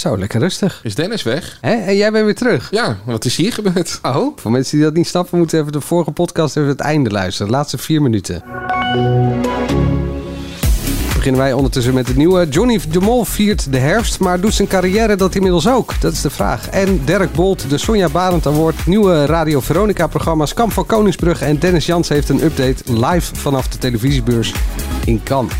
Zo, lekker rustig. Is Dennis weg? Hè? En jij bent weer terug. Ja, wat is hier gebeurd? Oh, voor mensen die dat niet snappen, moeten even de vorige podcast even het einde luisteren. De laatste vier minuten. Beginnen wij ondertussen met het nieuwe. Johnny de Mol viert de herfst, maar doet zijn carrière dat inmiddels ook? Dat is de vraag. En Dirk Bolt, de Sonja Barend Award, nieuwe Radio Veronica-programma's Kamp van Koningsbrug en Dennis Jans heeft een update live vanaf de televisiebeurs in Cannes.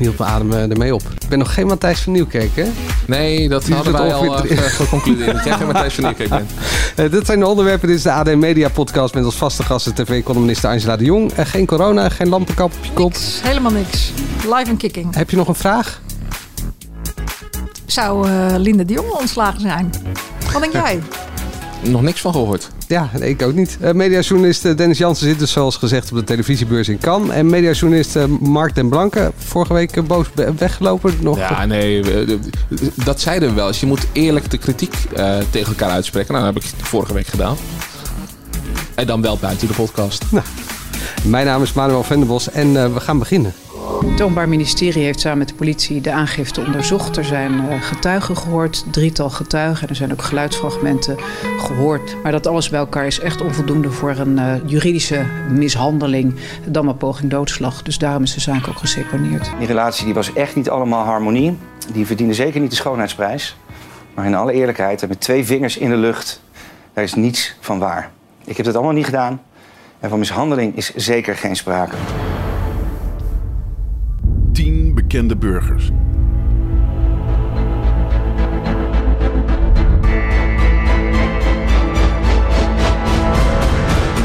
Mijn adem eh, ermee op. Ik ben nog geen Matthijs van Nieuwkerk, hè? Nee, dat Die hadden wij al uh, geconcludeerd. Dat jij geen Matthijs van Nieuwkerk bent. Eh, dit zijn de onderwerpen. Dit is de AD Media Podcast met als vaste gasten tv-columniste Angela de Jong. Eh, geen corona, geen lampenkap op je kop. Niks, helemaal niks. Live en kicking. Heb je nog een vraag? Zou eh Linda de Jonge ontslagen zijn? Wat denk jij? Nog niks van gehoord. Ja, nee, ik ook niet. Eh, mediajournalist eh, Dennis Jansen zit dus zoals gezegd op de televisiebeurs in Cannes. En mediajournalist eh, Mark den Blanke, vorige week boos weggelopen. Nog Ja, nee, dat zeiden we wel eens. Je moet eerlijk de kritiek tegen elkaar uitspreken. Nou, dat heb ik vorige week gedaan. En dan wel buiten de podcast. Mijn naam is Manuel Venderbos en we gaan beginnen. Het Openbaar Ministerie heeft samen met de politie de aangifte onderzocht. Er zijn eh, getuigen gehoord, drietal getuigen. En er zijn ook geluidsfragmenten gehoord. Maar dat alles bij elkaar is echt onvoldoende voor een eh, juridische mishandeling. Dan maar poging doodslag. Dus daarom is de zaak ook geseponeerd. Die relatie die was echt niet allemaal harmonie. Die verdiende zeker niet de schoonheidsprijs. Maar in alle eerlijkheid, met twee vingers in de lucht, daar is niets van waar. Ik heb dat allemaal niet gedaan. En van mishandeling is zeker geen sprake. 10 bekende burgers. In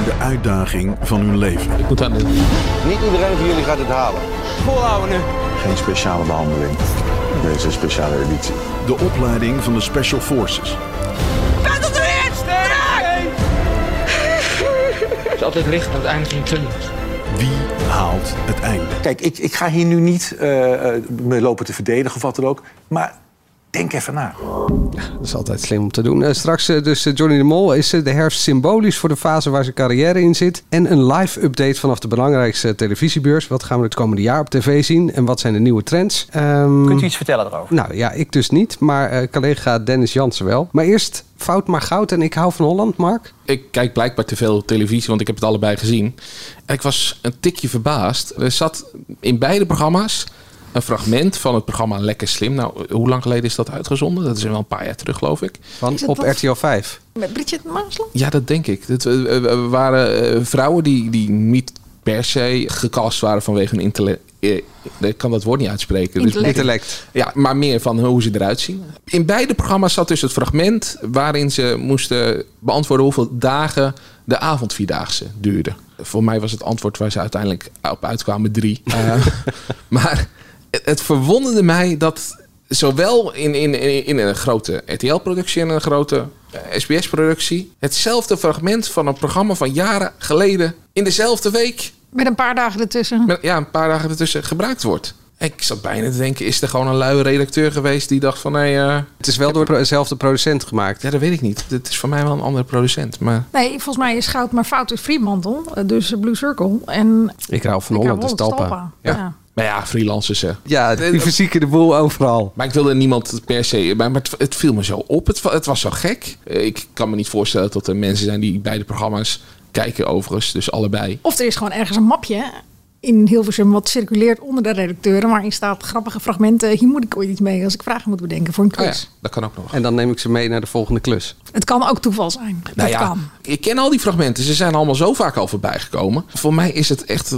de uitdaging van hun leven. Ik moet aan de... Niet iedereen van jullie gaat het halen. Volhouden nu. Geen speciale behandeling. Deze speciale editie. De opleiding van de Special Forces. Het is altijd licht aan het einde van tunnel. Wie haalt het einde? Kijk, ik, ik ga hier nu niet eh, eh, me lopen te verdedigen of wat dan ook. Maar denk even na. Dat is altijd slim om te doen. Eh, straks eh, dus eh, Johnny de Mol is de herfst symbolisch voor de fase waar zijn carrière in zit. En een live update vanaf de belangrijkste televisiebeurs. Wat gaan we het komende jaar op tv zien en wat zijn de nieuwe trends? Ehm, Kunt u iets vertellen erover? Nou ja, ik dus niet, maar eh, collega Dennis Jansen wel. Maar eerst fout maar goud en ik hou van Holland, Mark. Ik kijk blijkbaar te veel televisie, want ik heb het allebei gezien. En ik was een tikje verbaasd. Er zat in beide programma's een fragment van het programma Lekker Slim. Nou, hoe lang geleden is dat uitgezonden? Dat is wel een paar jaar terug, geloof ik. Van op wat- RTL 5. Met Bridget Maasland? Ja, dat denk ik. Het eh, eh, waren eh, vrouwen die, die niet per se gecast waren vanwege hun intellect. eh, Ik kan dat woord niet uitspreken. Dus- Intellect. Intellect. ja, maar meer van hoe ze eruit zien. In beide programma's zat dus het fragment waarin ze moesten beantwoorden hoeveel dagen de avondvierdaagse duurde. Voor mij was het antwoord waar ze uiteindelijk op uitkwamen drie. Maar het, verwonderde mij dat zowel in, in, in, in een grote RTL-productie en een grote SBS-productie hetzelfde fragment van een programma van jaren geleden in dezelfde week Met een paar dagen ertussen. met, ja, een paar dagen ertussen gebruikt wordt. Ik zat bijna te denken, is er gewoon een luie redacteur geweest die dacht van... nee, eh, Het is wel door dezelfde producent gemaakt. ja, dat weet ik niet. Het is voor mij wel een andere producent. Maar Nee, volgens mij is goud maar fout is Fremantle. eh, Dus Blue Circle. En Ik hou van Holland, Talpa. Ja. Ja. Maar ja, freelancers. hè. Ja, die verzieken de boel overal. Maar ik wilde niemand per se... Maar het, het viel me zo op. Het, het was zo gek. Eh, Ik kan me niet voorstellen dat er mensen zijn die beide programma's kijken overigens. Dus allebei. Of er is gewoon ergens een mapje in Hilversum wat circuleert onder de redacteuren. Waarin staat grappige fragmenten. Hier moet ik ooit iets mee als ik vragen moet bedenken voor een Oh ja, quiz. dat kan ook nog. En dan neem ik ze mee naar de volgende klus. Het kan ook toeval zijn. Nou dat ja, kan. ik ken al die fragmenten. Ze zijn allemaal zo vaak al voorbij gekomen. Voor mij is het echt...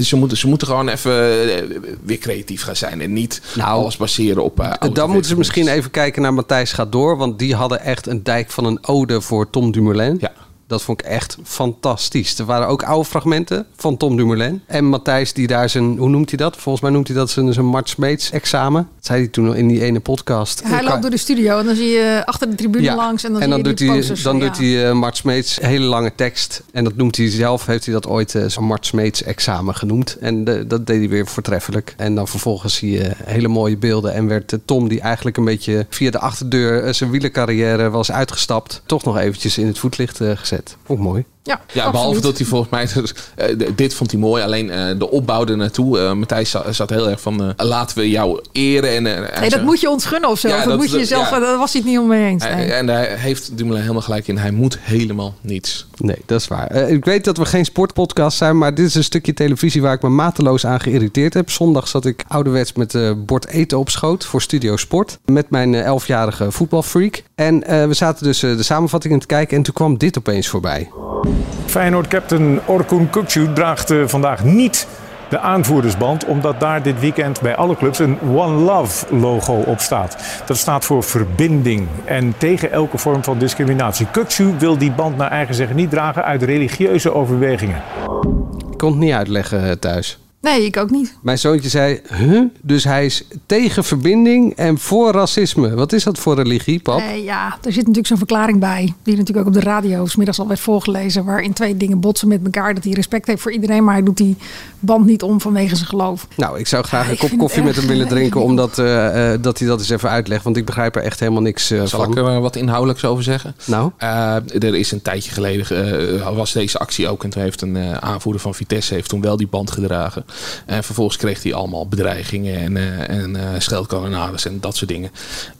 Ze moeten, ze moeten gewoon even eh, weer creatief gaan zijn. En niet Nou, alles baseren op... eh, Dan moeten ze misschien even kijken naar Matthijs gaat door. Want die hadden echt een dijk van een ode voor Tom Dumoulin. Ja. Dat vond ik echt fantastisch. Er waren ook oude fragmenten van Tom Dumoulin. En Matthijs die daar zijn, hoe noemt hij dat? Volgens mij noemt hij dat zijn, zijn Mart Smeets examen. Dat zei hij toen in die ene podcast. Hij loopt door de studio en dan zie je achter de tribune langs. En dan, zie je doet hij, posters. dan Ja. doet hij eh, Mart Smeets een hele lange tekst. En dat noemt hij zelf, heeft hij dat ooit eh, zo'n Mart Smeets examen genoemd. En de- dat deed hij weer voortreffelijk. En dan vervolgens zie je hele mooie beelden. En werd eh, Tom, die eigenlijk een beetje via de achterdeur eh, zijn wielercarrière was uitgestapt, toch nog eventjes in het voetlicht eh, ik mooi. Ja, Ja, behalve dat hij volgens mij... dus, eh, dit vond hij mooi, alleen eh, de opbouw er naartoe. eh, Matthijs zat, zat heel erg van... eh, laten we jou eren. En, eh, Nee, dat moet je ons gunnen of zo. Ja, dat, dat- moet je dat- zelf, ja. daar was hij het niet om mee eens. nee. En daar heeft Dumoulin helemaal gelijk in. Hij moet helemaal niets. Nee, dat is waar. Eh, ik weet dat we geen sportpodcast zijn, maar dit is een stukje televisie waar ik me mateloos aan geïrriteerd heb. Zondag zat ik ouderwets met eh bord eten op schoot voor Studio Sport. Met mijn elfjarige voetbalfreak. En eh, we zaten dus de samenvattingen te kijken en toen kwam dit opeens voorbij. Feyenoord-captain Orkun Kukcu draagt eh, vandaag niet de aanvoerdersband, omdat daar dit weekend bij alle clubs een One Love logo op staat. Dat staat voor verbinding en tegen elke vorm van discriminatie. Kukcu wil die band naar eigen zeggen niet dragen uit religieuze overwegingen. Ik kon het niet uitleggen eh, thuis. Nee, ik ook niet. Mijn zoontje zei, huh? Dus hij is tegen verbinding en voor racisme. Wat is dat voor religie, pap? Nee, ja, er zit natuurlijk zo'n verklaring bij. Die natuurlijk ook op de radio 's middags al werd voorgelezen. Waarin twee dingen botsen met elkaar. Dat hij respect heeft voor iedereen. Maar hij doet die band niet om vanwege zijn geloof. Nou, ik zou graag Ja, een kop koffie met hem willen drinken... omdat eh, eh, dat hij dat eens even uitlegt. Want ik begrijp er echt helemaal niks eh, Zal van. ik er wat inhoudelijks over zeggen? Nou? Eh, er is een tijdje geleden eh, was deze actie ook. En toen heeft een eh, aanvoerder van Vitesse heeft toen wel die band gedragen. En vervolgens kreeg hij allemaal bedreigingen en, eh en eh scheldkanonades en dat soort dingen.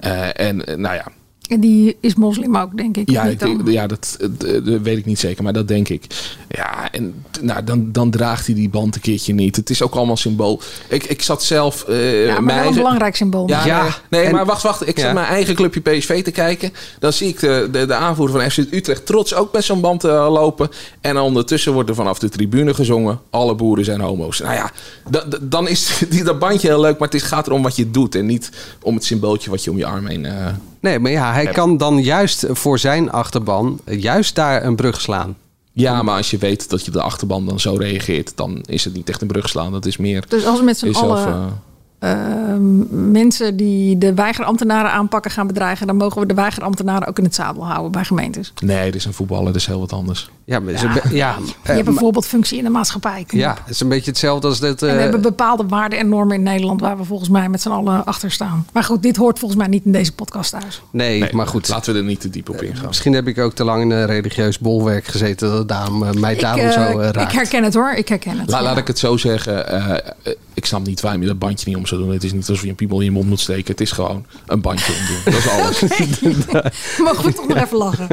Eh, en nou ja, En die is moslim ook, denk ik. ja, ik, ja dat, eh, dat weet ik niet zeker, maar dat denk ik. Ja, en nou, dan, dan draagt hij die band een keertje niet. Het is ook allemaal symbool. Ik, ik zat zelf... eh, ja, maar mijn een belangrijk symbool. ja, Ja, nee, nee en- maar wacht, wacht. Ik Ja. zat mijn eigen clubje PSV te kijken. Dan zie ik de, de, de aanvoerder van FC Utrecht trots ook met zo'n band eh, lopen. En ondertussen wordt er vanaf de tribune gezongen... alle boeren zijn homo's. Nou ja, da- da- dan is die, dat bandje heel leuk... maar het is, gaat erom wat je doet... en niet om het symbooltje wat je om je arm heen... eh, Nee, maar ja, hij kan dan juist voor zijn achterban... eh, juist daar een brug slaan. ja, maar als je weet dat je de achterban dan zo reageert... dan is het niet echt een brug slaan. Dat is meer... Dus als we met z'n allen ehm, mensen die de weigerambtenaren aanpakken gaan bedreigen... dan mogen we de weigerambtenaren ook in het zadel houden bij gemeentes. nee, dit is een voetballer, dat is heel wat anders. Ja, maar be- ja, Je eh, hebt bijvoorbeeld functie in de maatschappij. Kom ja, het is een beetje hetzelfde als dat... En we eh, hebben bepaalde waarden en normen in Nederland... waar we volgens mij met z'n allen achter staan. Maar goed, dit hoort volgens mij niet in deze podcast thuis. nee, Nee, maar goed. Laten we er niet te diep op ingaan. Misschien heb ik ook te lang in een religieus bolwerk gezeten... dat daarom, eh, mij daarom ik, zo eh, eh, ik raakt. herken het hoor, ik herken het. La- Ja. Laat ik het zo zeggen. eh, eh, ik snap niet waarom je dat bandje niet om zou doen. Het is niet alsof je een piemel in je mond moet steken. Het is gewoon een bandje omdoen. Dat is alles. Mogen we toch nog even lachen?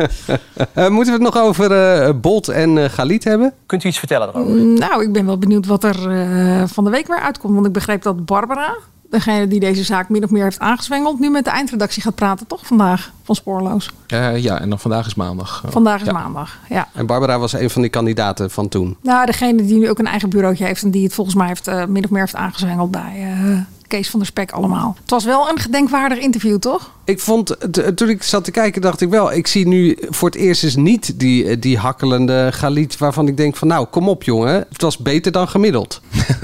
Eh, moeten we het nog over eh, Bolt en eh Galit hebben? Kunt u iets vertellen erover? Nou, ik ben wel benieuwd wat er eh, van de week weer uitkomt. Want ik begreep dat Barbara, degene die deze zaak min of meer heeft aangezwengeld... nu met de eindredactie gaat praten, toch vandaag? Van Spoorloos. Eh, ja, en dan vandaag is maandag. Vandaag is ja. maandag, ja. En Barbara was een van die kandidaten van toen. Nou, degene die nu ook een eigen bureautje heeft... en die het volgens mij heeft, min of meer heeft aangezwengeld bij eh, Kees van der Spek allemaal. Het was wel een gedenkwaardig interview, toch? Ik vond, t- toen ik zat te kijken, dacht ik wel... ik zie nu voor het eerst eens niet die, eh, die hakkelende Galit... waarvan ik denk van nou, kom op jongen. Het was beter dan gemiddeld.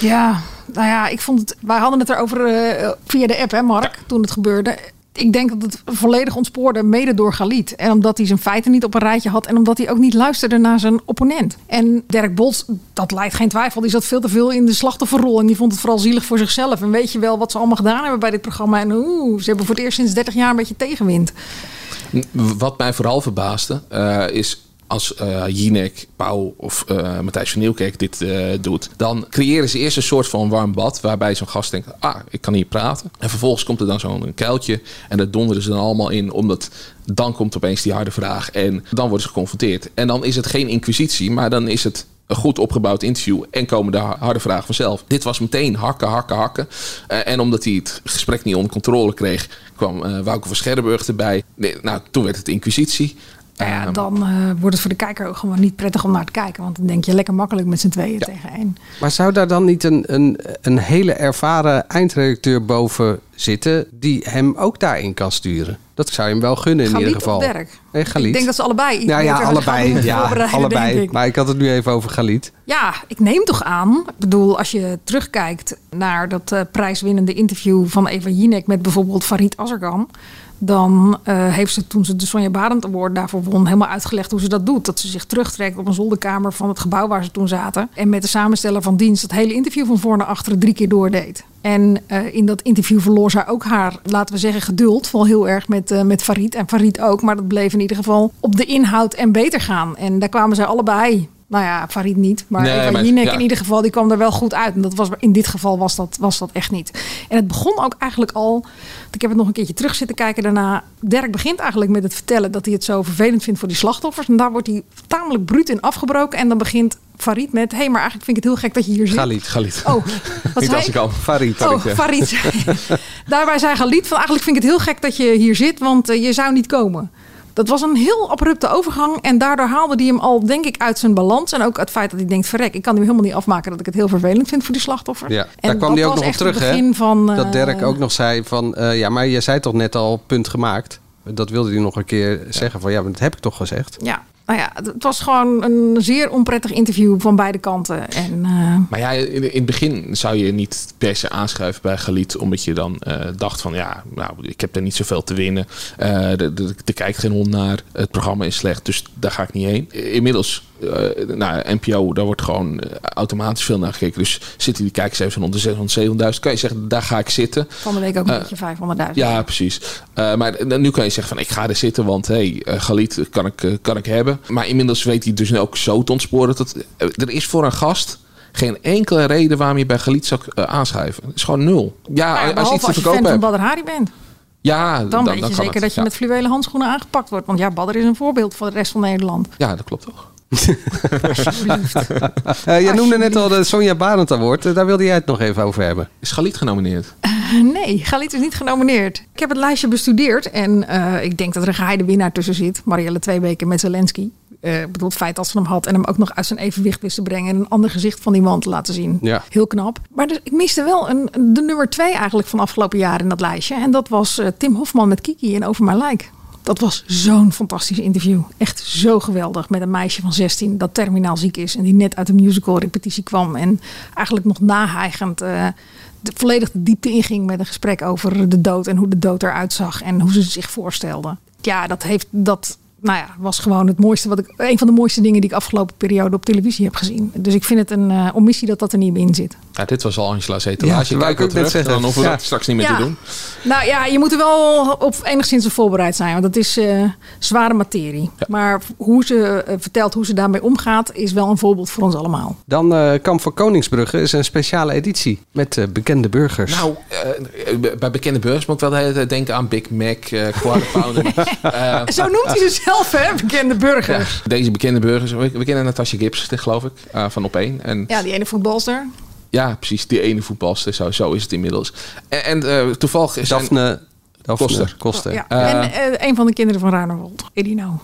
Ja, nou ja, ik vond het. Wij hadden het erover eh, via de app, hè, Mark, toen het gebeurde. Ik denk dat het volledig ontspoorde, mede door Galit. En omdat hij zijn feiten niet op een rijtje had. En omdat hij ook niet luisterde naar zijn opponent. En Dirk Bols, dat leidt geen twijfel. Die zat veel te veel in de slachtofferrol. En die vond het vooral zielig voor zichzelf. En weet je wel wat ze allemaal gedaan hebben bij dit programma. En oeh, ze hebben voor het eerst sinds 30 jaar een beetje tegenwind. Wat mij vooral verbaasde eh, is als eh Jinek, Pauw of eh Matthijs van Nieuwkerk dit eh, doet, dan creëren ze eerst een soort van warm bad waarbij zo'n gast denkt, ah, ik kan hier praten. En vervolgens komt er dan zo'n kuiltje en dat donderen ze dan allemaal in, omdat dan komt opeens die harde vraag en dan worden ze geconfronteerd. En dan is het geen inquisitie, maar dan is het een goed opgebouwd interview en komen de harde vragen vanzelf. Dit was meteen hakken, hakken, hakken. En omdat hij het gesprek niet onder controle kreeg, kwam eh Wouke van Scherrenburg erbij. Nee, nou, toen werd het inquisitie. Nou ja, dan eh, wordt het voor de kijker ook gewoon niet prettig om naar te kijken. Want dan denk je lekker makkelijk met z'n tweeën tegen één. Maar zou daar dan niet een, een, een hele ervaren eindredacteur boven zitten... die hem ook daarin kan sturen? Dat zou je hem wel gunnen in ieder geval. of Dirk? Nee, Galit. Ik denk dat ze allebei iets Nou ja, allebei. Ja, allebei. ik. Maar ik had het nu even over Galit. Ja, ik neem toch aan. Ik bedoel, als je terugkijkt naar dat eh, prijswinnende interview van Eva Jinek met bijvoorbeeld Farid Azarkan. Dan eh, heeft ze toen ze de Sonja Barend Award daarvoor won, helemaal uitgelegd hoe ze dat doet. Dat ze zich terugtrekt op een zolderkamer van het gebouw waar ze toen zaten. En met de samensteller van dienst het hele interview van voor naar achteren drie keer doordeed. En eh, in dat interview verloor zij ook haar, laten we zeggen, geduld. Wel heel erg met, eh, met Farid. En Farid ook. Maar dat bleef in ieder geval op de inhoud en beter gaan. En daar kwamen zij allebei. Nou ja, Farid niet. Maar Nee, Eva maar- Jinek ja. in ieder geval, die kwam er wel goed uit. En dat was, in dit geval was dat, was dat echt niet. En het begon ook eigenlijk al... Ik heb het nog een keertje terug zitten kijken daarna. Dirk begint eigenlijk met het vertellen dat hij het zo vervelend vindt voor die slachtoffers. En daar wordt hij tamelijk bruut in afgebroken. En dan begint Farid met... Hé, hey, maar eigenlijk vind ik het heel gek dat je hier zit. Galit. Galit. Oh, wat Niet als ik? al. Farid. Oh, ja. Farid. Daarbij zei Galit van eigenlijk vind ik het heel gek dat je hier zit, want eh, je zou niet komen. Dat was een heel abrupte overgang en daardoor haalde hij hem al, denk ik, uit zijn balans. En ook het feit dat hij denkt, verrek, ik kan nu helemaal niet afmaken dat ik het heel vervelend vind voor die slachtoffers. Ja, En daar kwam dat hij ook nog op terug, hè? Van, eh, Dat Dirk ook nog zei van... eh, ja, maar je zei toch net al punt gemaakt? Dat wilde hij nog een keer zeggen van... Ja, maar dat heb ik toch gezegd? Ja, nou ja, het was gewoon een zeer onprettig interview van beide kanten. En eh, Maar ja, in, het begin zou je niet per se aanschuiven bij Galit. Omdat je dan eh, dacht van ja, nou, ik heb er niet zoveel te winnen. Eh, er- er kijkt geen hond naar. Het programma is slecht, dus daar ga ik niet heen. Inmiddels, eh nou, NPO, daar wordt gewoon eh, automatisch veel naar gekeken. Dus zitten die kijkers even rond de 600, 700.000. Kan je zeggen, daar ga ik zitten. van de week ook een Eh, beetje 500.000. Ja, precies. Maar nu kan je zeggen van ik ga er zitten, want hey, eh, Galit kan ik, kan ik hebben. Maar inmiddels weet hij dus ook zo te ontsporen. Dat, er is voor een gast geen enkele reden waarom je bij Galit zou aanschuiven. Het is gewoon nul. Ja, als je iets te als je fan van Hari bent. Ja, Dan, dan, weet je zeker het. dat je ja. met fluwelen handschoenen aangepakt wordt. Want ja, Badr is een voorbeeld voor de rest van Nederland. ja, dat klopt toch. Eh, je noemde net al de Sonja Barend Award. Eh, daar wilde jij het nog even over hebben. Is Galit genomineerd? Nee, Galit is niet genomineerd. Ik heb het lijstje bestudeerd en eh, ik denk dat er een geheide winnaar tussen zit. Marielle Tweebeke met Zelensky. Eh, ik bedoel, het feit dat ze hem had en hem ook nog uit zijn evenwicht wist te brengen... en een ander gezicht van die man te laten zien. Ja. Heel knap. Maar dus, ik miste wel een, de nummer twee eigenlijk van afgelopen jaar in dat lijstje. En dat was eh, Tim Hofman met Kiki en Over My Like. Dat was zo'n fantastisch interview. Echt zo geweldig. Met een meisje van 16 dat terminaal ziek is. En die net uit een musical repetitie kwam. En eigenlijk nog nahijgend eh, de, volledig de diepte inging met een gesprek over de dood. En hoe de dood eruit zag. En hoe ze zich voorstelde. Ja, dat heeft dat. Nou ja, was gewoon het mooiste wat ik. Een van de mooiste dingen die ik afgelopen periode op televisie heb gezien. Dus ik vind het een eh, omissie dat dat er niet in zit. Ja, dit was al Angela's Ja, etalage. Kijk ook terug, zeggen. dan hoeven we Ja. dat straks niet meer Ja. te doen. Nou ja, je moet er wel op enigszins op voorbereid zijn. Want dat is eh, zware materie. Maar hoe ze eh, vertelt hoe ze daarmee omgaat, is wel een voorbeeld voor ons allemaal. Dan eh Kamp van Koningsbrugge is een speciale editie met eh, bekende burgers. Nou, eh, bij bekende burgers moet ik wel de hele tijd denken aan Big Mac, eh Quarter Pounder. Zo noemt hij ze zelf, hè, bekende burgers. Ja, deze bekende burgers. We, we kennen Natasja Gibbs, geloof ik, eh, van op één. En Ja, die ene voetbalster. Ja, precies, die ene voetbalster. Zo, zo is het inmiddels. En, en eh, toevallig is Daphne, Daphne Koster. Koster. Ja. Eh, en eh, een van de kinderen van Ruinerwold, Edino.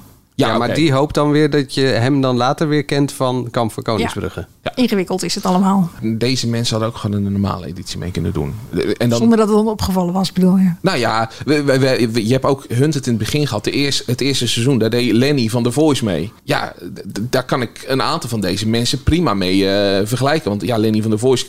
Ja, maar die hoopt dan weer dat je hem dan later weer kent van Kamp van Koningsbrugge. Ingewikkeld is het allemaal. Deze mensen hadden ook gewoon een normale editie mee kunnen doen. En dan, Zonder dat het dan opgevallen was, bedoel je. Nou ja, we, we- we- je hebt ook Hunted in het begin gehad. De eerste, het eerste seizoen, daar deed Lenny van The Voice mee. Ja, daar kan ik een aantal van deze mensen prima mee eh, vergelijken. Want ja, Lenny van The Voice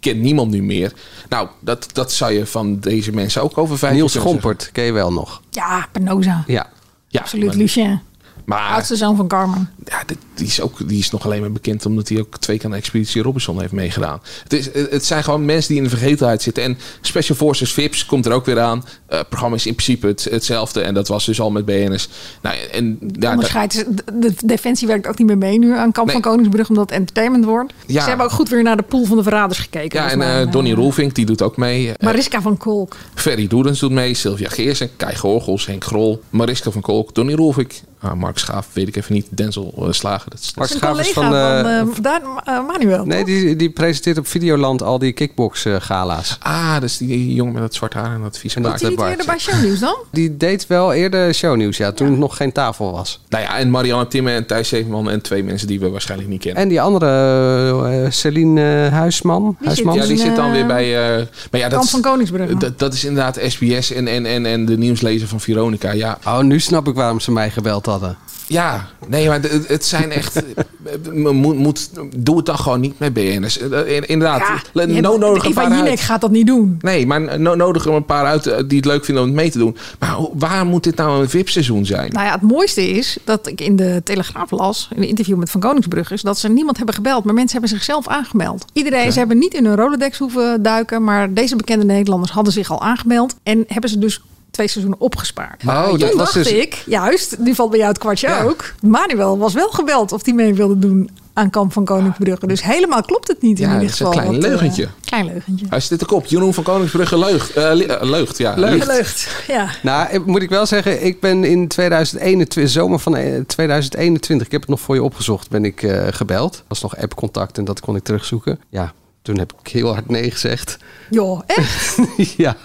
kent niemand nu meer. Nou, dat, dat zou je van deze mensen ook over vijf Niels Gompert, ken je wel nog? Ja, Penosa. Ja. Ja, Absoluut, Lucien. Maar Oudste zoon van Carmen. ja, dit- die, is ook, die is nog alleen maar bekend omdat hij ook twee keer aan Expeditie Robinson heeft meegedaan. Het, is, het zijn gewoon mensen die in de vergetelheid zitten. En Special Forces Vips komt er ook weer aan. Eh, het programma is in principe het, hetzelfde. En dat was dus al met BN'ers. Nou, en, ja, de, de defensie werkt ook niet meer mee nu aan Kamp Nee. van Koningsbrug, omdat het entertainment wordt. Ja. Ze hebben ook goed weer naar de pool van de verraders gekeken. ja, en eh, Donny Roelvink, die doet ook mee. Eh, Mariska van Kolk. Ferry Doedens doet mee. Sylvia Geersen, Kai Gorgels, Henk Grol, Mariska van Kolk, Donny Roelvink. Ah, Mark Schaaf, weet ik even niet. Denzel eh, Slager. Dat is, Mark Een Schaaf is collega van... van, eh, eh, daar, Manuel. nee, toch? die, die presenteert op Videoland al die kickbox eh, gala's. ah, dat is die jongen met dat zwart haar en dat vieze En dat- die Bart. eerder bij Shownieuws dan? Die deed wel eerder shownieuws, ja, toen het nog geen tafel was. Nou ja, en Marianne Timmer en Thijs Zevenman en twee mensen die we waarschijnlijk niet kennen. En die andere, eh, Celine eh, Huisman. zit Huisman. Ja, die zit dan weer bij. eh, maar ja, dat is, van Koningsbrug. dat, dat is inderdaad SBS en, en, en, en de nieuwslezer van Veronica. Ja, Oh, nu snap ik waarom ze mij gebeld hadden. Ja, nee, maar het, het zijn echt... moet, moet, doe het dan gewoon niet met BN'ers. Eh, Inderdaad, Ja, no, nodig een paar Jinek uit. gaat dat niet doen. Nee, maar no, nodig er een paar uit eh, die het leuk vinden om het mee te doen. Maar waar moet dit nou een VIP-seizoen zijn? Nou ja, het mooiste is dat ik in de Telegraaf las, in een interview met Van Koningsbrug, is dat ze niemand hebben gebeld, maar mensen hebben zichzelf aangemeld. Iedereen, ze hebben niet in hun Rolodex hoeven duiken, maar deze bekende Nederlanders hadden zich al aangemeld en hebben ze dus twee seizoenen opgespaard. Oh, Toen dat was dacht dus- ik, juist, die valt bij jou het kwartje ook. Manuel was wel gebeld of die mee wilde doen aan Kamp van Koningsbrugge. Dus helemaal klopt het niet in Ja, ieder dat is een geval. klein eh, leugentje. klein leugentje. Hij zit de kop. Jeroen van Koningsbrugge leugt. Eh, eh, leugt, ja. Leugt. Leugt, ja. Nou, moet ik wel zeggen, ik ben in 2021, zomer van eh, 2021, ik heb het nog voor je opgezocht, ben ik gebeld. Dat was nog app-contact en dat kon ik terugzoeken. Ja, toen heb ik heel hard nee gezegd. Joh, echt? ja,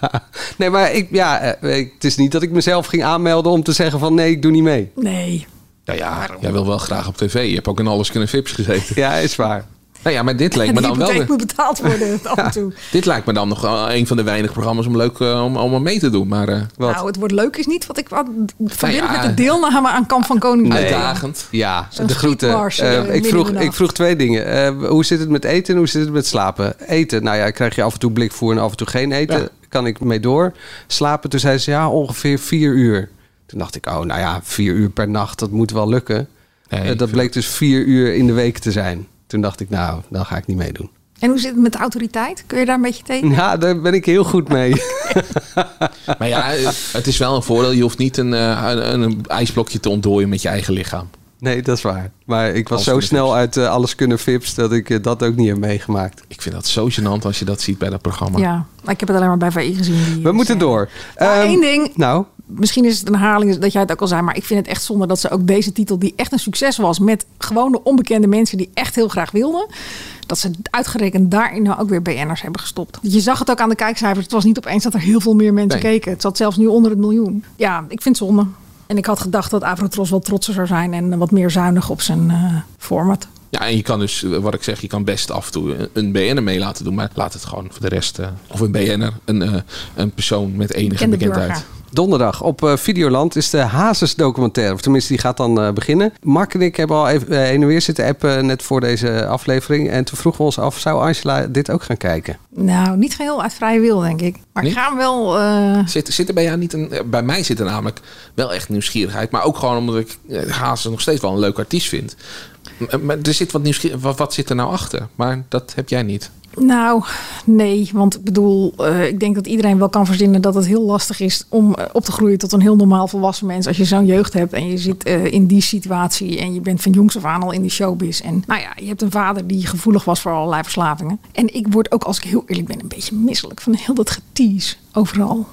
nee, maar ik, ja, eh, het is niet dat ik mezelf ging aanmelden om te zeggen van nee, ik doe niet mee. Nee. Nou ja, jij wil wel graag op tv. Je hebt ook in Alles Kunnen Vips gezeten. Ja, is waar. Nou ja, maar dit leek me De dan wel... de- moet betaald worden af en toe. Dit lijkt me dan nog wel een van de weinige programma's om leuk eh, om, aan mee te doen. Maar eh, Nou, het wordt leuk is niet wat ik wat verbind Nou ja. met de deelname aan Kamp van Koning. uitdagend. Ja, de groeten. Eh, ik, vroeg, ik vroeg twee dingen. Eh, hoe zit het met eten en hoe zit het met slapen? Eten, nou ja, krijg je af en toe blikvoer en af en toe geen eten. Ja. Kan ik mee door. Slapen, toen zei ze ja, ongeveer vier uur. Toen dacht ik, oh, nou ja, vier uur per nacht, dat moet wel lukken. Nee, dat bleek dus vier uur in de week te zijn. Toen dacht ik, nou, dan ga ik niet meedoen. En hoe zit het met de autoriteit? Kun je daar een beetje tegen? Ja, daar ben ik heel goed mee. Maar ja, het is wel een voordeel. Je hoeft niet een, eh, een, een ijsblokje te ontdooien met je eigen lichaam. Nee, dat is waar. Maar ik was zo snel uit eh, alles kunnen vips dat ik eh, dat ook niet heb meegemaakt. Ik vind dat zo gênant als je dat ziet bij dat programma. Ja, maar ik heb het alleen maar bij VI gezien. Die We is, moeten eh, door. Maar Ehm, één ding, Nou, misschien is het een herhaling dat jij het ook al zei, maar ik vind het echt zonde dat ze ook deze titel, die echt een succes was met gewone onbekende mensen die echt heel graag wilden, dat ze uitgerekend daarin nou ook weer BN'ers hebben gestopt. Je zag het ook aan de kijkcijfers. Het was niet opeens dat er heel veel meer mensen Nee. keken. Het zat zelfs nu onder het miljoen. Ja, ik vind het zonde. En ik had gedacht dat Avrotros wat trotser zou zijn en wat meer zuinig op zijn eh, format. Ja, en je kan dus, wat ik zeg, je kan best af en toe een BN'er mee laten doen. Maar laat het gewoon voor de rest, eh, of een BN'er, een, eh, een persoon met enige bekendheid. burger. Donderdag op eh, Videoland is de Hazes documentaire. Of tenminste, die gaat dan eh, beginnen. Mark en ik hebben al even heen en weer zitten appen net voor deze aflevering. En toen vroegen we ons af, zou Angela dit ook gaan kijken? Nou, niet geheel uit vrije wil, denk ik. Maar ik ga hem wel... eh, Zit, zit er bij jou niet een... Bij mij zit er namelijk wel echt nieuwsgierigheid. Maar ook gewoon omdat ik Hazes nog steeds wel een leuk artiest vind. Maar er zit wat nieuwsgierig... Wat, wat zit er nou achter? Maar dat heb jij niet. Nou, nee. Want ik bedoel, eh, ik denk dat iedereen wel kan verzinnen dat het heel lastig is om eh, op te groeien tot een heel normaal volwassen mens. Als je zo'n jeugd hebt en je zit eh, in die situatie en je bent van jongs af aan al in die showbiz. En nou ja, je hebt een vader die gevoelig was voor allerlei verslavingen. En ik word ook, als ik heel eerlijk ben, een beetje misselijk van heel dat getease overal.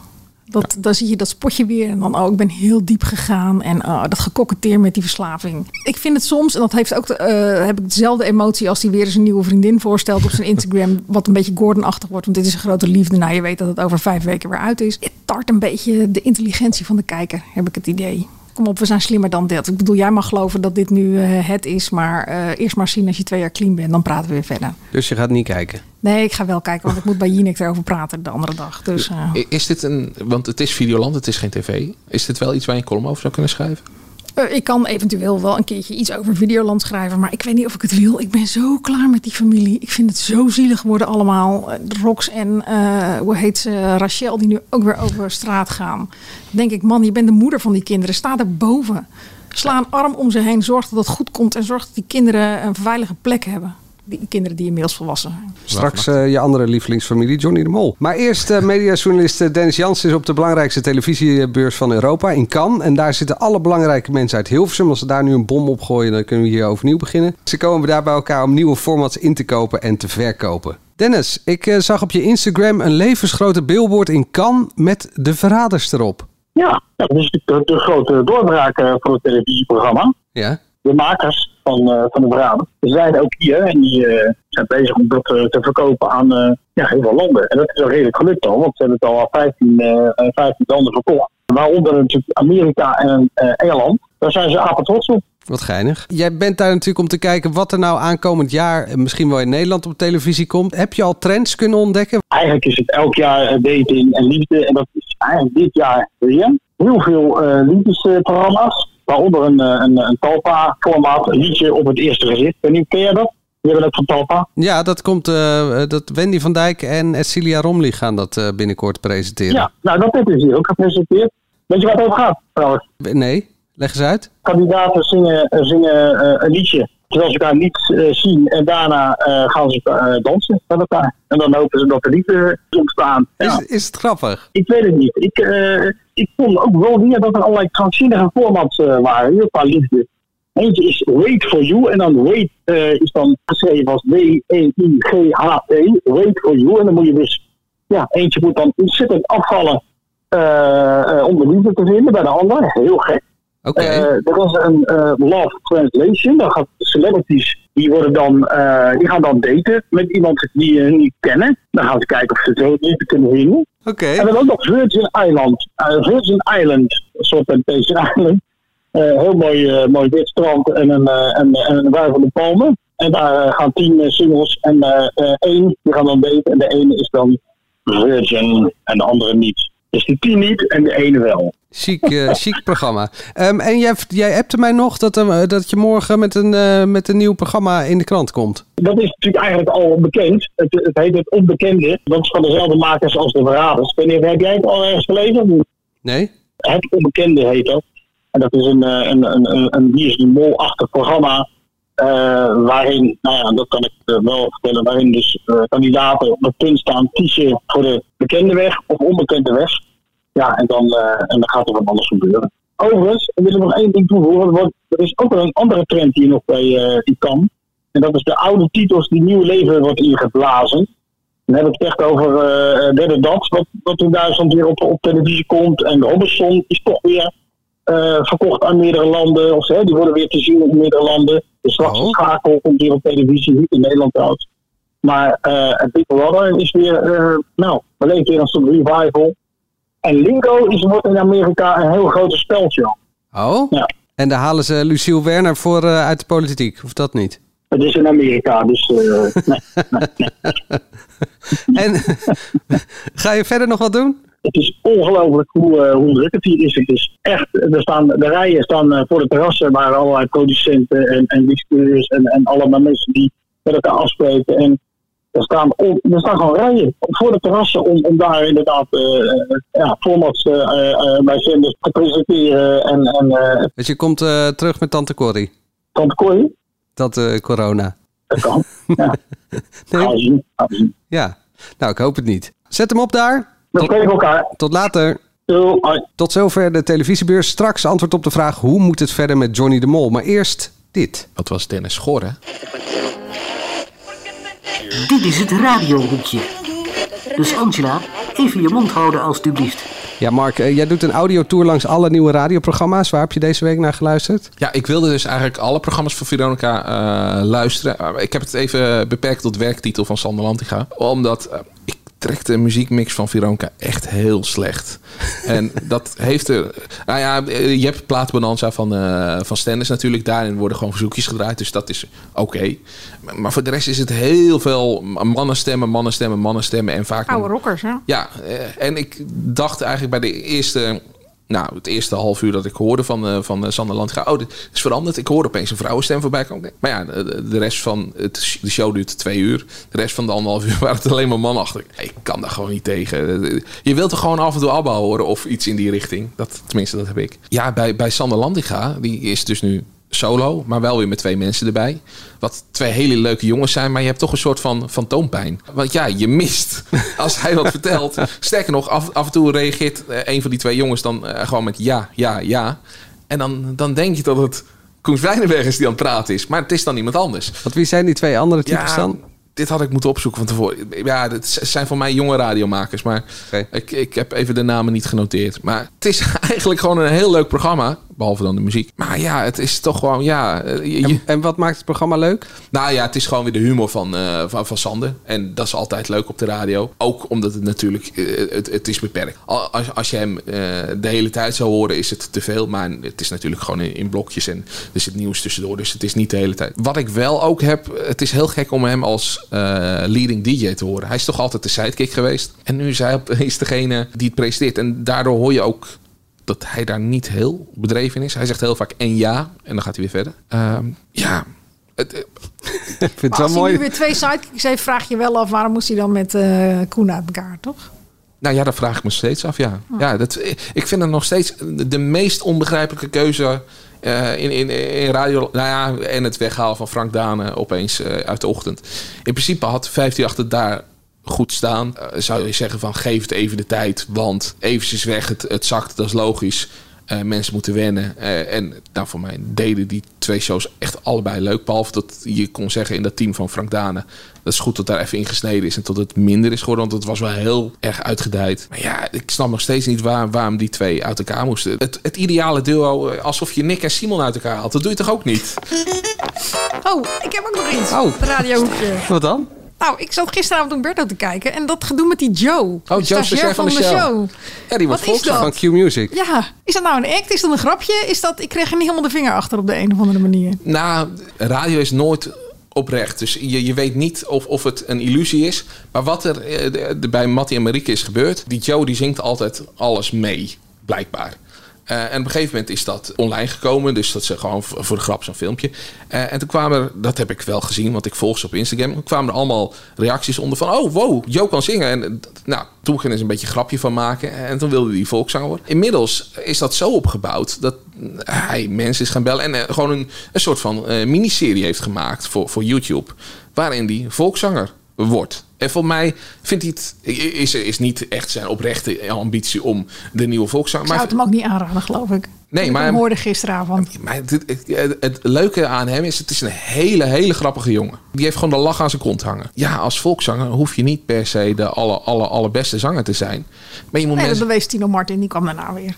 Dat, Dan zie je dat spotje weer en dan, oh, ik ben heel diep gegaan. En oh, dat gekoketteer met die verslaving. Ik vind het soms, en dat heeft ook, de, eh, heb ik dezelfde emotie als die weer eens een nieuwe vriendin voorstelt op zijn Instagram. Wat een beetje Gordon-achtig wordt, want dit is een grote liefde. Nou, je weet dat het over vijf weken weer uit is. Het tart een beetje de intelligentie van de kijker, heb ik het idee. Kom op, we zijn slimmer dan dat. Ik bedoel, jij mag geloven dat dit nu eh, het is. Maar eh, eerst maar zien als je twee jaar clean bent, dan praten we weer verder. Dus je gaat niet kijken. Nee, ik ga wel kijken, want ik moet bij Jinek erover praten de andere dag. Dus eh, Is dit een... Want het is Videoland, het is geen tv. Is dit wel iets waar je een column over zou kunnen schrijven? Eh, ik kan eventueel wel een keertje iets over Videoland schrijven, maar ik weet niet of ik het wil. Ik ben zo klaar met die familie. Ik vind het zo zielig worden allemaal. Eh, Rox en eh, hoe heet ze, Rachel, die nu ook weer over straat gaan. Dan denk ik, man, je bent de moeder van die kinderen. Sta er boven. Sla een arm om ze heen. Zorg dat het goed komt en zorg dat die kinderen een veilige plek hebben. Die kinderen die inmiddels volwassen zijn. Straks eh, je andere lievelingsfamilie, Johnny de Mol. Maar eerst uh, mediajournalist eh, Dennis Jans is op de belangrijkste televisiebeurs van Europa in Cannes. En daar zitten alle belangrijke mensen uit Hilversum. Als ze daar nu een bom op gooien, dan kunnen we hier overnieuw beginnen. Ze komen daar bij elkaar om nieuwe formats in te kopen en te verkopen. Dennis, ik uh, zag op je Instagram een levensgrote billboard in Cannes met de verraders erop. Ja, dat is de, de grote doorbraak uh, van het televisieprogramma. Ja. De makers van, uh, van de verraders. Ze zijn ook hier en die uh, zijn bezig om dat te verkopen aan ja, heel veel landen. En dat is wel redelijk gelukt al, want ze hebben het al aan 15, 15 landen verkocht. Waaronder natuurlijk Amerika en Engeland. Daar zijn ze apen trots op. Wat geinig. Jij bent daar natuurlijk om te kijken wat er nou aankomend jaar, misschien wel in Nederland op televisie komt. Heb je al trends kunnen ontdekken? Eigenlijk is het elk jaar dating en liefde. En dat is eigenlijk dit jaar weer. Heel veel uh, liefdesprogramma's. Waaronder een, eh, een, een Talpa-formaat, een liedje op het eerste gezicht. En nu ken je dat? Die hebben het van Talpa. Ja, dat komt. eh, dat Wendy van Dijk en Celia Romley gaan dat binnenkort presenteren. Ja, nou dat hebben ze hier ook gepresenteerd. Weet je waar het over gaat trouwens? Nee, leg eens uit. Kandidaten zingen, zingen eh, een liedje terwijl ze elkaar niet eh, zien. En daarna eh, gaan ze dansen met elkaar. En dan hopen ze dat er liefde ontstaan. Ja. Is, is het grappig? Ik weet het niet. Ik, ik vond ook wel weer dat er allerlei krankzinnige formats waren. Heel qua liefde. Eentje is Wait for You. En dan Wait is dan geschreven als W-E-I-G-H-T. Wait for You. En dan moet je dus... Ja, eentje moet dan ontzettend afvallen om de liefde te vinden bij de ander. Heel gek. Oké. Eh, er is een eh, Love Translation. Dan gaat celebrities, die, worden dan, eh, die gaan dan daten met iemand die ze niet kennen. Dan gaan ze kijken of ze het zo niet kunnen vinden. Oké. En dan ook nog Virgin Island. Eh, Virgin Island, een soort Temptation Island. Heel mooi, eh, mooi wit strand en een, eh, en, en een wuivende palmen. En daar gaan tien singles en één, die gaan dan daten. En de ene is dan Virgin en de andere niet. Dus die tien niet en de ene wel. Chic, eh, chic programma. Ehm, en jij, jij appte mij nog dat, eh, dat je morgen met een, eh, met een nieuw programma in de krant komt. Dat is natuurlijk eigenlijk al bekend. Het, het heet het Onbekende. Dat is van dezelfde makers als de Verraders. Niet, heb jij het al ergens gelezen? Nee? Het Onbekende heet dat. En dat is een, een, een, een, een Wie is de Mol-achtig programma. waarin, nou ja, dat kan ik wel vertellen, waarin dus kandidaten op het punt staan kiezen voor de bekende weg of onbekende weg. Ja, en dan, eh, en dan gaat er wat anders gebeuren. Overigens, er nog één ding toevoegen. Er is ook wel een andere trend die nog bij eh, die kan. En dat is de oude titels die nieuw leven wordt ingeblazen. Dan heb ik het echt over eh Derde Dat, wat, wat in Duitsland weer op, op televisie komt. En Robinson is toch weer verkocht aan meerdere landen. Of, hè, die worden weer te zien in meerdere landen. De Zwarte Schakel komt weer op televisie, niet in Nederland trouwens. Maar eh Big Brother is weer, eh, nou, we leven weer een soort revival. En Lingo is, wordt in Amerika een heel grote speltje. Oh? Ja. En daar halen ze Luciel Werner voor eh, uit de politiek, of dat niet? Het is in Amerika, dus eh, nee, nee, nee. En ga je verder nog wat doen? Het is ongelooflijk hoe, eh, hoe druk het hier is. Het is echt, er staan, de rijen staan voor de terrassen waar allerlei producenten en, en distributeurs en, en allemaal mensen die met elkaar afspreken. En er staan, er staan gewoon rijen voor de terrassen om, om daar inderdaad eh, eh, ja, formats eh, eh, eh, bij zenders te presenteren. En, en eh, Dus je komt eh, terug met Tante Corrie? Tante Corrie? Dat eh, corona. Dat kan, ja. Nee? Gaan we zien, gaan we zien. Ja. Nou, ik hoop het niet. Zet hem op daar. We spreken elkaar. Tot later. Tot zover de televisiebeurs. Straks antwoord op de vraag hoe moet het verder met Johnny de Mol. Maar eerst dit. Wat was Dennis Schor, hè? Dit is het radiohoekje. Dus Angela, even je mond houden alstublieft. Ja, Mark, eh, jij doet een audiotour langs alle nieuwe radioprogramma's. Waar heb je deze week naar geluisterd? Ja, ik wilde dus eigenlijk alle programma's van Veronica eh, luisteren. Maar ik heb het even beperkt tot werktitel van Sander Lantinga. Omdat eh, ik trek de muziekmix van Veronica echt heel slecht. en dat heeft er... Nou ja, eh, je hebt Plaatbonanza van, eh van Stennis natuurlijk. Daarin worden gewoon verzoekjes gedraaid. Dus dat is oké. Maar- Maar voor de rest is het heel veel mannenstemmen, mannenstemmen, mannenstemmen. En vaak... Oude rockers, hè? Ja, eh, en ik dacht eigenlijk bij de eerste, nou, het eerste half uur dat ik hoorde van, eh, van eh, Sander Landga, oh, dit is veranderd. Ik hoorde opeens een vrouwenstem voorbij komen. Maar ja, de, rest van het, de show duurt twee uur. De rest van de anderhalf uur waren het alleen maar mannen achter. Ik kan daar gewoon niet tegen. Je wilt er gewoon af en toe ABBA horen of iets in die richting. Dat, tenminste, dat heb ik. Ja, bij, bij Sander Landiga, die is dus nu solo, maar wel weer met twee mensen erbij. Wat twee hele leuke jongens zijn, maar je hebt toch een soort van fantoompijn. Want ja, je mist als hij wat vertelt. Sterker nog, af, af en toe reageert eh, een van die twee jongens dan eh, gewoon met ja, ja, ja. En dan, dan denk je dat het Koens Wijnenberg is die aan het praten is. Maar het is dan iemand anders. Wat wie zijn die twee andere types Ja, dan? Dit had ik moeten opzoeken van tevoren. Ja, het zijn voor mij jonge radiomakers. Maar ik, ik heb even de namen niet genoteerd. Maar het is eigenlijk gewoon een heel leuk programma. Behalve dan de muziek. Maar ja, het is toch gewoon... Ja, eh, je- En wat maakt het programma leuk? nou ja, het is gewoon weer de humor van, eh, van, van Sander. En dat is altijd leuk op de radio. Ook omdat het natuurlijk, eh, het, het is beperkt. Al- Als, als je hem de hele tijd zou horen, is het te veel. Maar het is natuurlijk gewoon in, in blokjes en er zit nieuws tussendoor. Dus het is niet de hele tijd. Wat ik wel ook heb, het is heel gek om hem als leading DJ te horen. Hij is toch altijd de sidekick geweest. En nu is hij opeens degene die het presenteert. En daardoor hoor je ook dat hij daar niet heel bedreven in is. Hij zegt heel vaak en ja, en dan gaat hij weer verder. Ehm, ja, het, Ik vind het wel als hij mooi. nu weer twee sidekicks heeft, vraag je wel af waarom moest hij dan met eh Koen uit elkaar, toch? Nou ja, dat vraag ik me steeds af, ja. ja dat, ik vind het nog steeds de meest onbegrijpelijke keuze eh, in, in, in radio. Nou ja, en het weghalen van Frank Dane opeens eh, uit de ochtend. In principe had 538 daar goed staan. Eh, zou je zeggen van geef het even de tijd, want eventjes weg, het, het zakt, dat is logisch. Eh, mensen moeten wennen. Eh, en nou, voor mij deden die twee shows echt allebei leuk. Behalve dat je kon zeggen in dat team van Frank Dane. Dat is goed dat daar even ingesneden is en tot het minder is geworden. Want het was wel heel erg uitgedijd. Maar ja, ik snap nog steeds niet waar, waarom die twee uit elkaar moesten. Het, het ideale duo, alsof je Nick en Simon uit elkaar haalt. Dat doe je toch ook niet? Oh, ik heb ook nog iets. Oh. De radiohoekje. Wat dan? Nou, ik zat gisteravond Umberto te kijken en dat gedoe met die Joe. Oh, de Joe stagiair van de show. Ja, die wordt volkszanger van dat? Q Music. Ja, is dat nou een act? Is dat een grapje? Is dat, ik kreeg er niet helemaal de vinger achter op de een of andere manier. Nou, radio is nooit oprecht. Dus je, je weet niet of, of het een illusie is. Maar wat er eh, de- de- bij Mattie en Marieke is gebeurd... die Joe die zingt altijd alles mee, blijkbaar. Eh, en op een gegeven moment is dat online gekomen. Dus dat ze gewoon v- voor de grap zo'n filmpje. Eh, en toen kwamen er, dat heb ik wel gezien, want ik volg ze op Instagram. Kwamen er allemaal reacties onder van... oh, wow, Joe kan zingen. En eh, nou, toen gingen ze een beetje een grapje van maken. En toen wilde hij volkszanger worden. Inmiddels is dat zo opgebouwd... dat hij mensen is gaan bellen... en eh, gewoon een, een soort van eh, miniserie heeft gemaakt voor, voor YouTube... waarin hij volkszanger wordt. En voor mij vindt hij het, is, is niet echt zijn oprechte ambitie om de nieuwe volkszanger... Ik zou het hem ook niet aanraden, geloof ik. Nee, Ik maar- hem hoorde gisteravond. maar het, het, leuke aan hem is, het is een hele, hele grappige jongen. Die heeft gewoon de lach aan zijn kont hangen. Ja, als volkszanger hoef je niet per se de aller, aller, allerbeste zanger te zijn. Maar je moet Nee, dat bewees Tino Martin, die kwam daarna weer.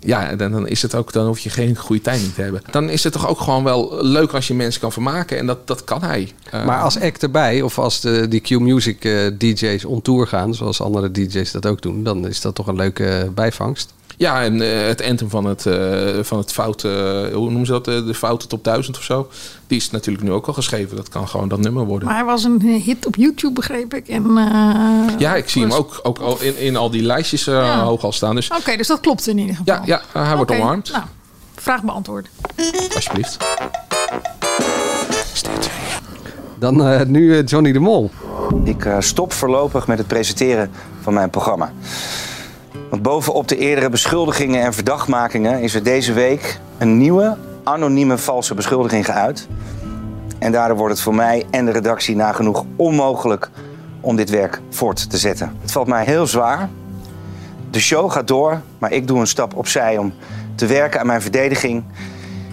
Ja, dan, dan is het ook, dan hoef je geen goede timing te hebben. Dan is het toch ook gewoon wel leuk als je mensen kan vermaken. En dat, dat kan hij. Eh, Maar als act erbij, of als de, die Q Music eh, DJ's on tour gaan, zoals andere DJ's dat ook doen, dan is dat toch een leuke bijvangst. Ja, en eh, het anthem van het, eh, van het fout, eh, hoe noemen ze dat? De foute top 1000 of zo. Die is natuurlijk nu ook al geschreven. Dat kan gewoon dat nummer worden. Maar hij was een hit op YouTube, begreep ik. En, eh, ja, ik zie hem ook, ook al in, in al die lijstjes eh, Ja. hoog al staan. Dus Oké, dus dat klopt in ieder geval. ja, ja hij wordt omarmd. Nou, vraag beantwoord. Alsjeblieft. Dan eh, nu Johnny de Mol. Ik eh, stop voorlopig met het presenteren van mijn programma. Want bovenop de eerdere beschuldigingen en verdachtmakingen is er deze week een nieuwe, anonieme valse beschuldiging geuit. En daardoor wordt het voor mij en de redactie nagenoeg onmogelijk om dit werk voort te zetten. Het valt mij heel zwaar. De show gaat door, maar ik doe een stap opzij om te werken aan mijn verdediging.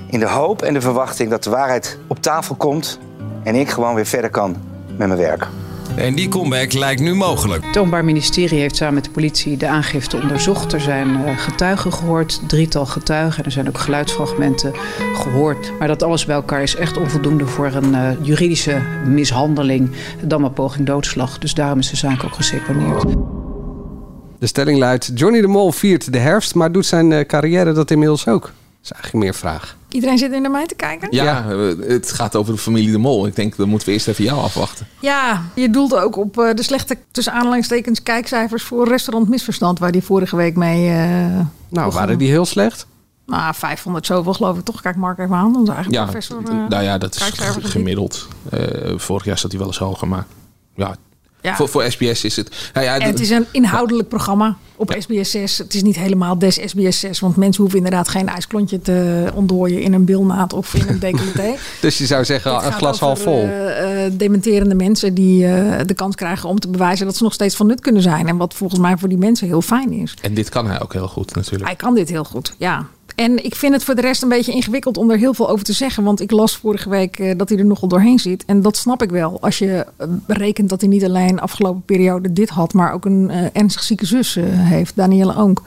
In de hoop en de verwachting dat de waarheid op tafel komt en ik gewoon weer verder kan met mijn werk. En die comeback lijkt nu mogelijk. Het Openbaar Ministerie heeft samen met de politie de aangifte onderzocht. Er zijn eh, getuigen gehoord, drietal getuigen. Er zijn ook geluidsfragmenten gehoord. Maar dat alles bij elkaar is echt onvoldoende voor een eh, juridische mishandeling. Dan maar poging doodslag. Dus daarom is de zaak ook geseponeerd. De stelling luidt: Johnny de Mol viert de herfst, maar doet zijn eh, carrière dat inmiddels ook? Dat is eigenlijk meer vraag. Iedereen zit nu naar mij te kijken? Ja, eh, het gaat over de familie De Mol. Ik denk, dan moeten we eerst even jou afwachten. Ja, je doelt ook op eh, de slechte, tussen aanhalingstekens, kijkcijfers voor restaurant Misverstand, waar die vorige week mee... eh, Nou, begon. waren die heel slecht? Nou, 500 zoveel geloof ik toch. Kijk Mark even aan, onze eigen Ja, professor. nou ja, dat is gemiddeld. Eh, vorig jaar zat hij wel eens hoger, maar ja, Ja. Voor, voor SBS is het... Nou ja, En het is een inhoudelijk programma op SBS 6. Het is niet helemaal des SBS 6. Want mensen hoeven inderdaad geen ijsklontje te ontdooien in een bilnaad of in een decolleté. Dus je zou zeggen, Het een glas half vol. eh, eh, dementerende mensen die eh, de kans krijgen om te bewijzen dat ze nog steeds van nut kunnen zijn. En wat volgens mij voor die mensen heel fijn is. En dit kan hij ook heel goed natuurlijk. Hij kan dit heel goed, ja. En ik vind het voor de rest een beetje ingewikkeld om er heel veel over te zeggen. Want ik las vorige week eh, dat hij er nogal doorheen zit. En dat snap ik wel. Als je eh, berekent dat hij niet alleen de afgelopen periode dit had, maar ook een eh, ernstig zieke zus eh, heeft, Danielle Oonk.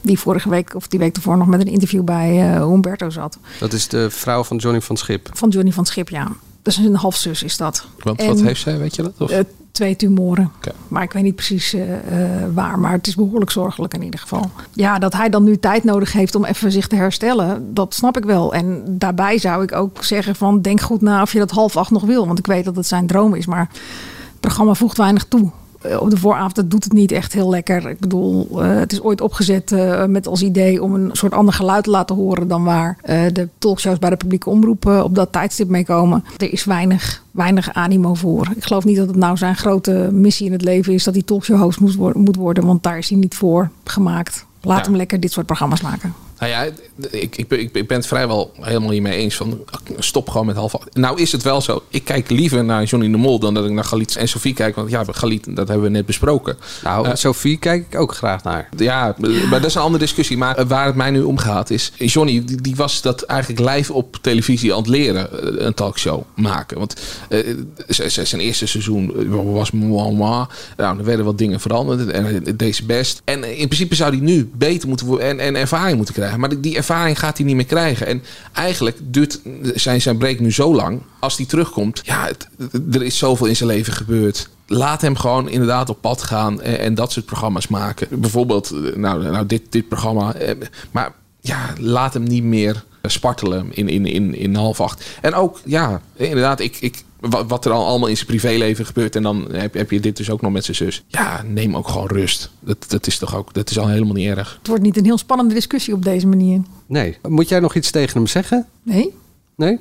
Die vorige week of die week ervoor nog met een interview bij eh, Humberto zat. Dat is de vrouw van Johnny van Schip. Van Johnny van Schip, ja. Dus een halfzus is dat. Want En, wat heeft zij, weet je dat? Of? Twee tumoren. Maar ik weet niet precies eh, eh, waar. Maar het is behoorlijk zorgelijk in ieder geval. Ja, dat hij dan nu tijd nodig heeft om even zich te herstellen, dat snap ik wel. En daarbij zou ik ook zeggen van denk goed na of je dat half acht nog wil. Want ik weet dat het zijn droom is. Maar het programma voegt weinig toe op de vooravond dat doet het niet echt heel lekker. Ik bedoel, eh, het is ooit opgezet eh, met als idee om een soort ander geluid te laten horen dan waar eh, de talkshows bij de publieke omroep eh, op dat tijdstip mee komen. Er is weinig, weinig animo voor. Ik geloof niet dat het nou zijn grote missie in het leven is dat hij talkshow-host moet, worden- moet worden, want daar is hij niet voor gemaakt. Laat Ja. hem lekker dit soort programma's maken. Nou ja, ik, ik, ben- ik, ben het vrijwel helemaal hiermee eens. Van, stop gewoon met half acht. Nou is het wel zo. Ik kijk liever naar Johnny de Mol dan dat ik naar Galit en Sofie kijk. Want ja, Galit, dat hebben we net besproken. Nou, Eh, Sophie kijk ik ook graag naar. Ja, maar dat is een andere discussie. Maar eh, waar het mij nu om gaat is... Johnny, die, die was dat eigenlijk live op televisie aan het leren. eh, Een talkshow maken. Want zijn eerste seizoen was moi, moi. Nou, er werden wat dingen veranderd. En deze best. En in principe zou hij nu beter moeten worden en, en ervaring moeten krijgen. Maar die, ervaring gaat hij niet meer krijgen. En eigenlijk duurt zijn, zijn break nu zo lang. Als hij terugkomt, ja, er is zoveel in zijn leven gebeurd. Laat hem gewoon inderdaad op pad gaan en, en dat soort programma's maken. Bijvoorbeeld, eh, nou, nou dit, dit programma. eh, Maar ja, laat hem niet meer spartelen in, in, in, in half acht. En ook, ja, inderdaad, ik, ik, wat, wat er al allemaal in zijn privéleven gebeurt. En dan heb, heb je dit dus ook nog met zijn zus. Ja, neem ook gewoon rust. Dat, dat is toch ook, dat is al helemaal niet erg. Het wordt niet een heel spannende discussie op deze manier. Nee. Moet jij nog iets tegen hem zeggen? Nee? Nee?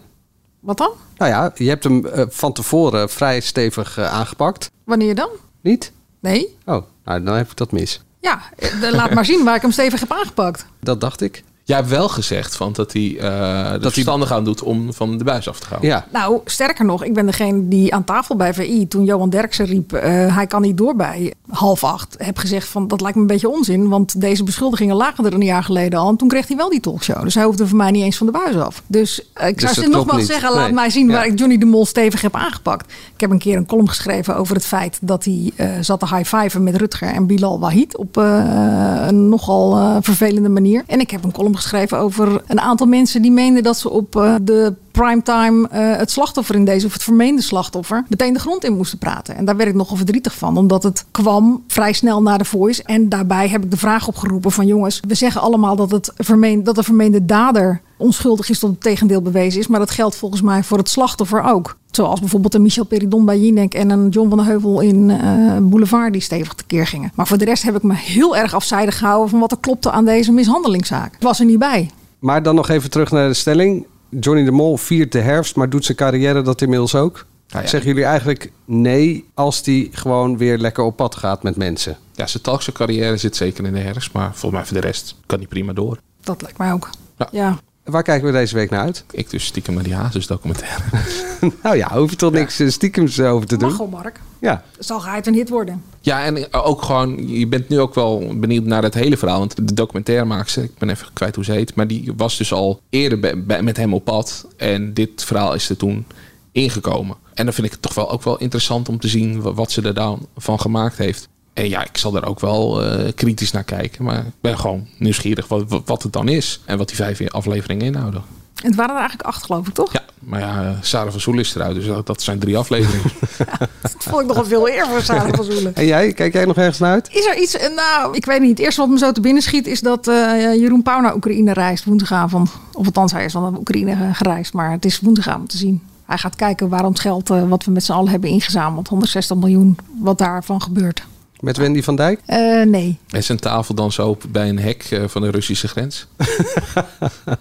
Wat dan? Nou ja, je hebt hem eh, van tevoren vrij stevig eh, aangepakt. Wanneer dan? Niet? Nee? Oh, nou dan heb ik dat mis. Ja, eh, laat maar zien waar ik hem stevig heb aangepakt. Dat dacht ik. Jij hebt wel gezegd van dat hij eh dat verstandig aan doet om van de buis af te gaan. Ja. Nou, sterker nog, ik ben degene die aan tafel bij VI, toen Johan Derksen riep, eh, hij kan niet door bij half acht, heb gezegd van dat lijkt me een beetje onzin, want deze beschuldigingen lagen er een jaar geleden al en toen kreeg hij wel die talkshow. Dus hij hoefde voor mij niet eens van de buis af. Dus eh, ik Dus zou ze nogmaals niet. zeggen, laat Nee. mij zien Ja. waar ik Johnny de Mol stevig heb aangepakt. Ik heb een keer een column geschreven over het feit dat hij eh, zat te high-fiven met Rutger en Bilal Wahid op eh, een nogal eh, vervelende manier. En ik heb een column geschreven over een aantal mensen die meenden dat ze op eh, de primetime eh, het slachtoffer in deze, of het vermeende slachtoffer, meteen de grond in moesten praten. En daar werd ik nogal verdrietig van, omdat het kwam vrij snel na de voice. En daarbij heb ik de vraag opgeroepen van jongens, we zeggen allemaal dat, het vermeend, dat de vermeende dader onschuldig is tot het tegendeel bewezen is. Maar dat geldt volgens mij voor het slachtoffer ook. Zoals bijvoorbeeld een Michel Peridon bij Jinek en een John van der Heuvel in eh, Boulevard die stevig tekeer gingen. Maar voor de rest heb ik me heel erg afzijdig gehouden van wat er klopte aan deze mishandelingszaak. Ik was er niet bij. Maar dan nog even terug naar de stelling. Johnny de Mol viert de herfst, maar doet zijn carrière dat inmiddels ook? Nou ja. Zeggen jullie eigenlijk nee als die gewoon weer lekker op pad gaat met mensen? Ja, zijn talkshow carrière zit zeker in de herfst. Maar volgens mij voor de rest kan hij prima door. Dat lijkt mij ook. Ja. Ja. Waar kijken we deze week naar uit? Ik dus stiekem naar die Hazes documentaire. nou ja, hoef je toch niks eh, stiekems over te doen? Mag Mark. Ja. Zal geheid een hit worden. Ja, en ook gewoon, je bent nu ook wel benieuwd naar het hele verhaal. Want de documentairemaakster, ik ben even kwijt hoe ze heet, maar die was dus al eerder bij- bij- met hem op pad. En dit verhaal is er toen ingekomen. En dan vind ik het toch wel ook wel interessant om te zien wa- wat ze er dan van gemaakt heeft. En ja, ik zal er ook wel eh, kritisch naar kijken. Maar ik ben gewoon nieuwsgierig wat, wat- het dan is. En wat die vijf afleveringen inhouden. En het waren er eigenlijk acht, geloof ik, toch? Ja, maar ja, eh, Sarah van Soel is eruit. Dus dat, dat zijn drie afleveringen. Dat vond ik nog wel veel eer voor Sarah van Zoelen. En jij, kijk jij nog ergens naar uit? Is er iets, eh, nou, ik weet niet. Het eerste wat me zo te binnen schiet is dat eh, Jeroen Pauw naar Oekraïne reist woensdagavond. Of althans, hij is dan naar Oekraïne gereisd, maar het is woensdagavond te zien. Hij gaat kijken waarom het geld wat we met z'n allen hebben ingezameld, 160 miljoen, wat daarvan gebeurt. Met Wendy van Dijk? Eh, nee. en zijn tafel dan zo op- bij een hek eh, van de Russische grens.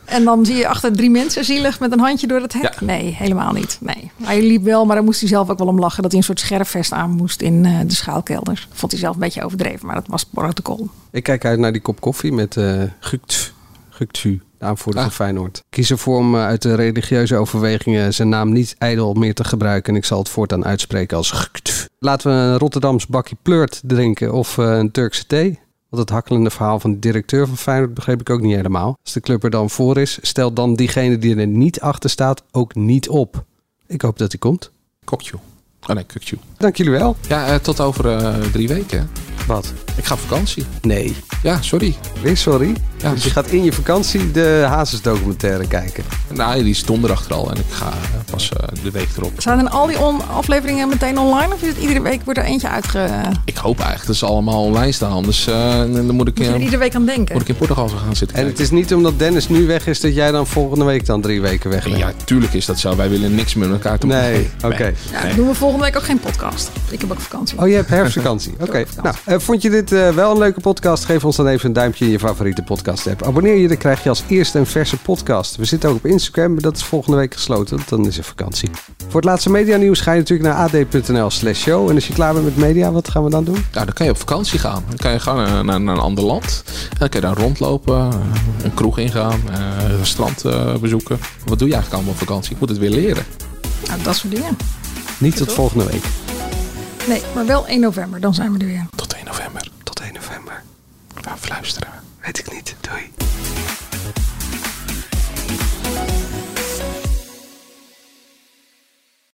En dan zie je achter drie mensen zielig met een handje door het hek. Nee, helemaal niet. Nee. Hij liep wel, maar daar moest hij zelf ook wel om lachen dat hij een soort scherfvest aan moest in eh, de schuilkelder. Vond hij zelf een beetje overdreven, maar dat was protocol. Ik kijk uit naar die kop koffie met eh Gukt. Guktu, de aanvoerder van Feyenoord. Kies ervoor om eh, uit de religieuze overwegingen zijn naam niet ijdel meer te gebruiken. En ik zal het voortaan uitspreken als. Laten we een Rotterdams bakje pleurt drinken of eh, een Turkse thee. Want het hakkelende verhaal van de directeur van Feyenoord begreep ik ook niet helemaal. Als de club er dan voor is, stel dan diegene die er niet achter staat ook niet op. Ik hoop dat hij komt. Kokju. Oh nee, Kukju. Dank jullie wel. Ja, eh, tot over eh, drie weken. Wat? Ik ga op vakantie. Nee. Ja, sorry. Weer sorry? Ja. Dus je gaat in je vakantie de Hazes documentaire kijken. Nou, die is donderdag er al en ik ga eh, pas eh, de week erop. Zijn dan al die on- afleveringen meteen online? Of is het iedere week wordt er eentje uitge... Ik hoop eigenlijk dat ze allemaal online staan. Anders eh, dan moet ik, Moet je er eh, iedere week aan denken? moet ik in Portugal gaan zitten En het is niet omdat Dennis nu weg is dat jij dan volgende week dan drie weken weg bent. Ja, tuurlijk is dat zo. Wij willen niks meer met elkaar te maken. Nee, oké. Ja, doen we volgende week ook geen podcast. Ik heb ook vakantie. Oh, je hebt herfstvakantie. Oké. Nou, eh, vond je dit eh, wel een leuke podcast? Geef ons dan even een duimpje in je favoriete podcast app. Abonneer je, dan krijg je als eerste een verse podcast. We zitten ook op Instagram, maar dat is volgende week gesloten. want Dan is er vakantie. Voor het laatste media nieuws ga je natuurlijk naar ad.nl slash show. En als je klaar bent met media, wat gaan we dan doen? Nou, dan kan je op vakantie gaan. Dan kan je gewoon naar, naar, naar een ander land. En dan kan je daar rondlopen, eh, een kroeg ingaan, eh, een strand eh, bezoeken. Wat doe je eigenlijk allemaal op vakantie? Ik moet het weer leren. Nou, dat soort dingen. Niet tot volgende week. Nee, maar wel 1 november. Dan zijn we er weer. Tot 1 november. Tot 1 november. Gaan we luisteren. Weet ik niet. Doei.